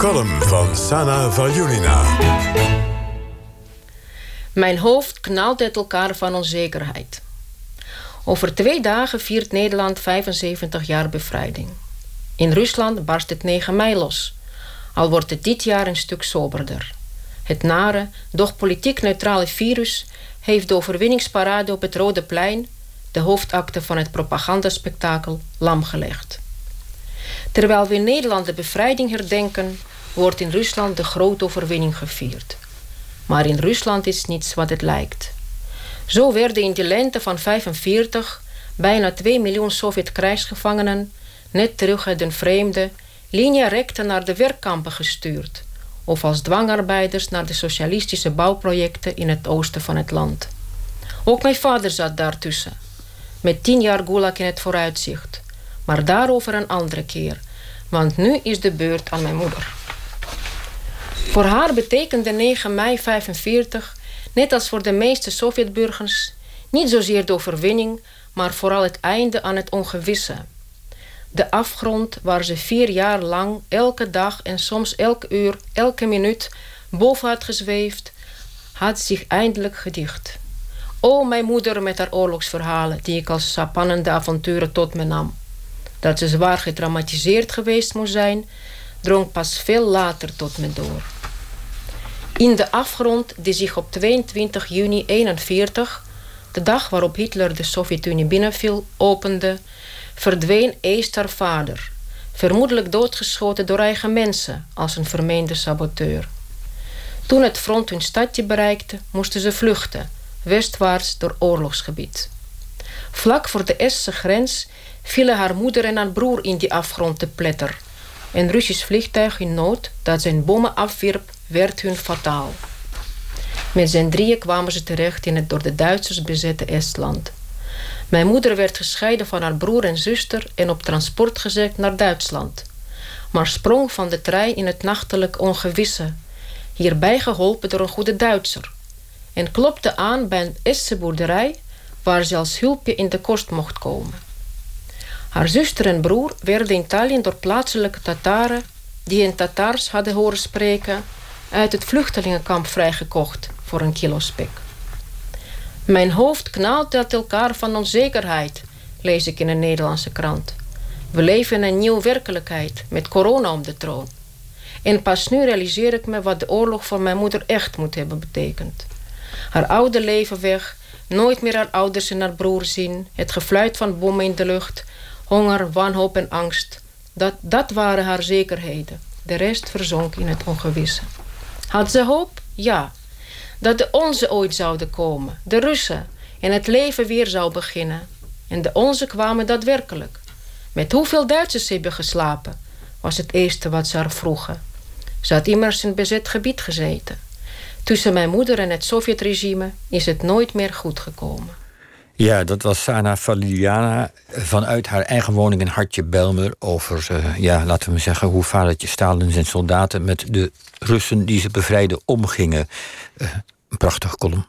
column van Sana Valjulina. Mijn hoofd knalt uit elkaar van onzekerheid. Over twee dagen viert Nederland 75 jaar bevrijding. In Rusland barst het 9 mei los, al wordt het dit jaar een stuk soberder. Het nare, doch politiek neutrale virus heeft de overwinningsparade op het Rode Plein, de hoofdakte van het propagandaspectakel, lam gelegd. Terwijl we in Nederland de bevrijding herdenken, wordt in Rusland de grote overwinning gevierd. Maar in Rusland is niets wat het lijkt. Zo werden in de lente van 45 bijna 2 miljoen Sovjet-krijgsgevangenen net terug uit een vreemde linea recta naar de werkkampen gestuurd of als dwangarbeiders naar de socialistische bouwprojecten in het oosten van het land. Ook mijn vader zat daartussen, met tien jaar gulag in het vooruitzicht. Maar daarover een andere keer, want nu is de beurt aan mijn moeder. Voor haar betekende 9 mei 45, net als voor de meeste Sovjetburgers, niet zozeer de overwinning, maar vooral het einde aan het ongewisse. De afgrond waar ze vier jaar lang elke dag en soms elk uur, elke minuut boven had gezweefd, had zich eindelijk gedicht. O, mijn moeder met haar oorlogsverhalen, die ik als spannende avonturen tot me nam. Dat ze zwaar gedramatiseerd geweest moest zijn, drong pas veel later tot me door. In de afgrond die zich op 22 juni 1941, de dag waarop Hitler de Sovjet-Unie binnenviel, opende, verdween eerst haar vader, vermoedelijk doodgeschoten door eigen mensen als een vermeende saboteur. Toen het front hun stadje bereikte, moesten ze vluchten, westwaarts door oorlogsgebied. Vlak voor de Estse grens vielen haar moeder en haar broer in die afgrond te pletter. Een Russisch vliegtuig in nood dat zijn bommen afwierp, werd hun fataal. Met zijn drieën kwamen ze terecht in het door de Duitsers bezette Estland. Mijn moeder werd gescheiden van haar broer en zuster en op transport gezet naar Duitsland. Maar sprong van de trein in het nachtelijk ongewisse, hierbij geholpen door een goede Duitser. En klopte aan bij een Estse boerderij waar ze als hulpje in de kost mocht komen. Haar zuster en broer werden in Tallinn door plaatselijke Tataren, die in Tataars hadden horen spreken, uit het vluchtelingenkamp vrijgekocht voor een kilo spek. Mijn hoofd knalt uit elkaar van onzekerheid, lees ik in een Nederlandse krant. We leven in een nieuwe werkelijkheid met corona om de troon. En pas nu realiseer ik me wat de oorlog voor mijn moeder echt moet hebben betekend. Haar oude leven weg, nooit meer haar ouders en haar broer zien, het gefluit van bommen in de lucht, honger, wanhoop en angst. Dat, dat waren haar zekerheden. De rest verzonk in het ongewisse. Had ze hoop? Ja dat de onze ooit zouden komen, de Russen, en het leven weer zou beginnen. En de onze kwamen daadwerkelijk. Met hoeveel Duitsers ze hebben geslapen, was het eerste wat ze haar vroegen. Ze had immers in bezet gebied gezeten. Tussen mijn moeder en het Sovjetregime is het nooit meer goed gekomen. Ja, dat was Sana Valiana vanuit haar eigen woning in Hartje Belmer... over, uh, ja, laten we zeggen, hoe vadertje Stalin zijn soldaten... met de Russen die ze bevrijden omgingen. Uh, een prachtige column.